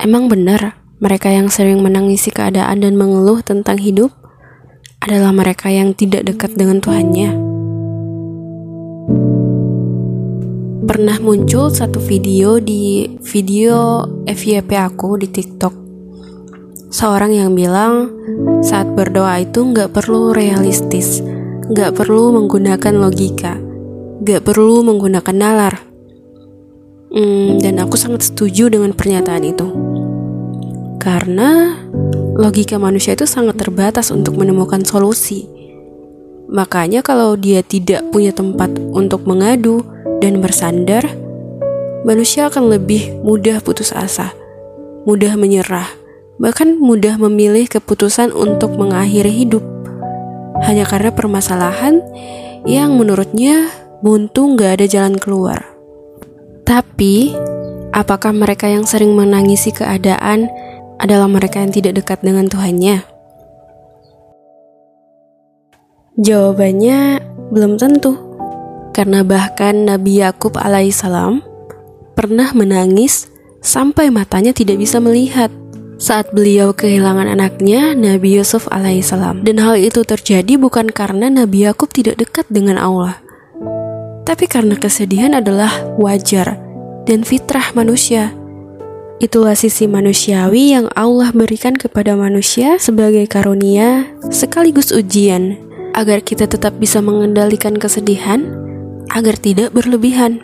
Emang benar mereka yang sering menangisi keadaan dan mengeluh tentang hidup adalah mereka yang tidak dekat dengan Tuhannya. Pernah muncul satu video di video FYP aku di TikTok. Seorang yang bilang saat berdoa itu nggak perlu realistis, nggak perlu menggunakan logika, nggak perlu menggunakan nalar. Hmm, dan aku sangat setuju dengan pernyataan itu. Karena logika manusia itu sangat terbatas untuk menemukan solusi. Makanya kalau dia tidak punya tempat untuk mengadu dan bersandar, manusia akan lebih mudah putus asa, mudah menyerah, bahkan mudah memilih keputusan untuk mengakhiri hidup. Hanya karena permasalahan yang menurutnya buntu gak ada jalan keluar. Tapi, apakah mereka yang sering menangisi keadaan adalah mereka yang tidak dekat dengan Tuhannya? Jawabannya belum tentu. Karena bahkan Nabi Yakub alaihissalam pernah menangis sampai matanya tidak bisa melihat saat beliau kehilangan anaknya Nabi Yusuf alaihissalam. Dan hal itu terjadi bukan karena Nabi Yakub tidak dekat dengan Allah, tapi karena kesedihan adalah wajar dan fitrah manusia. Itulah sisi manusiawi yang Allah berikan kepada manusia sebagai karunia sekaligus ujian agar kita tetap bisa mengendalikan kesedihan agar tidak berlebihan.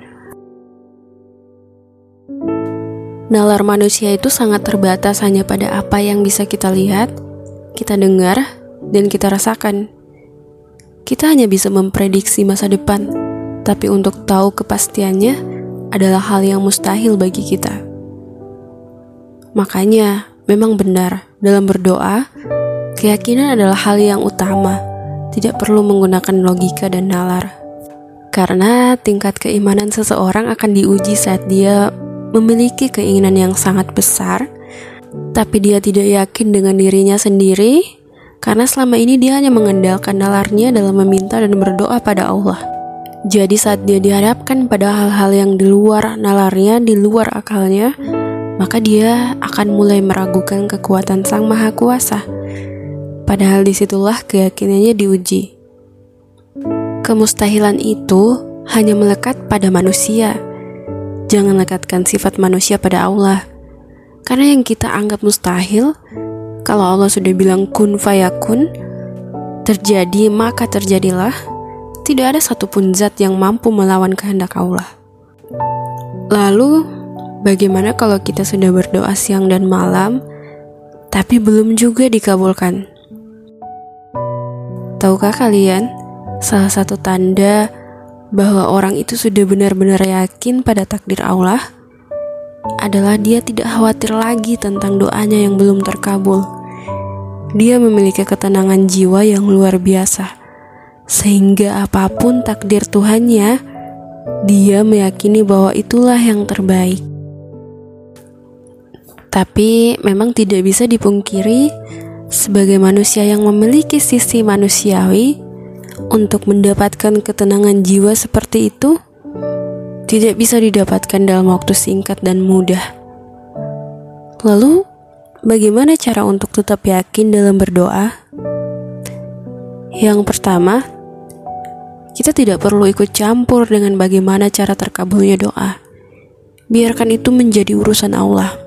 Nalar manusia itu sangat terbatas hanya pada apa yang bisa kita lihat, kita dengar, dan kita rasakan. Kita hanya bisa memprediksi masa depan, tapi untuk tahu kepastiannya adalah hal yang mustahil bagi kita. Makanya, memang benar dalam berdoa, keyakinan adalah hal yang utama, tidak perlu menggunakan logika dan nalar. Karena tingkat keimanan seseorang akan diuji saat dia memiliki keinginan yang sangat besar, tapi dia tidak yakin dengan dirinya sendiri, karena selama ini dia hanya mengandalkan nalarnya dalam meminta dan berdoa pada Allah. Jadi saat dia dihadapkan pada hal-hal yang di luar nalarnya, di luar akalnya, maka dia akan mulai meragukan kekuatan Sang Maha Kuasa. Padahal di situlah keyakinannya diuji. Kemustahilan itu hanya melekat pada manusia. Jangan lekatkan sifat manusia pada Allah. Karena yang kita anggap mustahil, kalau Allah sudah bilang kun fayakun, terjadi maka terjadilah, tidak ada satupun zat yang mampu melawan kehendak Allah. Lalu, Bagaimana kalau kita sudah berdoa siang dan malam, tapi belum juga dikabulkan? Tahukah kalian, salah satu tanda bahwa orang itu sudah benar-benar yakin pada takdir Allah adalah dia tidak khawatir lagi tentang doanya yang belum terkabul. Dia memiliki ketenangan jiwa yang luar biasa, sehingga apa pun takdir Tuhannya, dia meyakini bahwa itulah yang terbaik. Tapi memang tidak bisa dipungkiri, sebagai manusia yang memiliki sisi manusiawi, untuk mendapatkan ketenangan jiwa seperti itu tidak bisa didapatkan dalam waktu singkat dan mudah. Lalu, bagaimana cara untuk tetap yakin dalam berdoa? Yang pertama, kita tidak perlu ikut campur dengan bagaimana cara terkabulnya doa. Biarkan itu menjadi urusan Allah.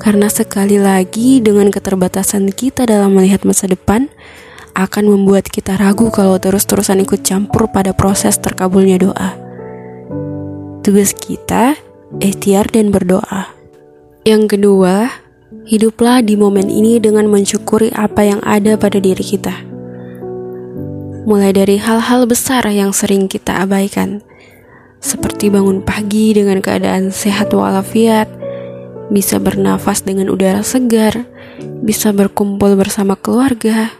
Karena sekali lagi dengan keterbatasan kita dalam melihat masa depan akan membuat kita ragu kalau terus-terusan ikut campur pada proses terkabulnya doa. Tugas kita ikhtiar dan berdoa. Yang kedua, hiduplah di momen ini dengan mensyukuri apa yang ada pada diri kita. Mulai dari hal-hal besar yang sering kita abaikan, seperti bangun pagi dengan keadaan sehat walafiat, bisa bernafas dengan udara segar, bisa berkumpul bersama keluarga.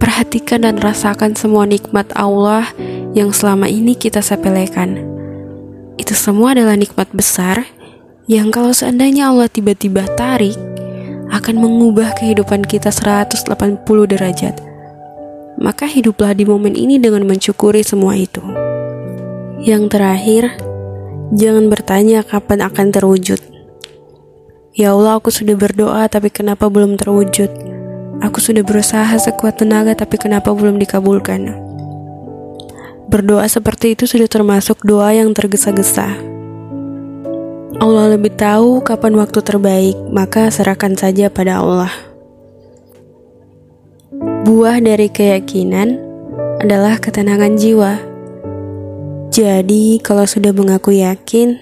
Perhatikan dan rasakan semua nikmat Allah yang selama ini kita sepelekan. Itu semua adalah nikmat besar yang kalau seandainya Allah tiba-tiba tarik, akan mengubah kehidupan kita 180 derajat. Maka hiduplah di momen ini dengan mensyukuri semua itu. Yang terakhir, jangan bertanya kapan akan terwujud Ya Allah, aku sudah berdoa, tapi kenapa belum terwujud? Aku sudah berusaha sekuat tenaga, tapi kenapa belum dikabulkan? Berdoa seperti itu sudah termasuk doa yang tergesa-gesa. Allah lebih tahu kapan waktu terbaik, maka serahkan saja pada Allah. Buah dari keyakinan adalah ketenangan jiwa. Jadi, kalau sudah mengaku yakin,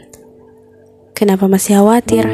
kenapa masih khawatir?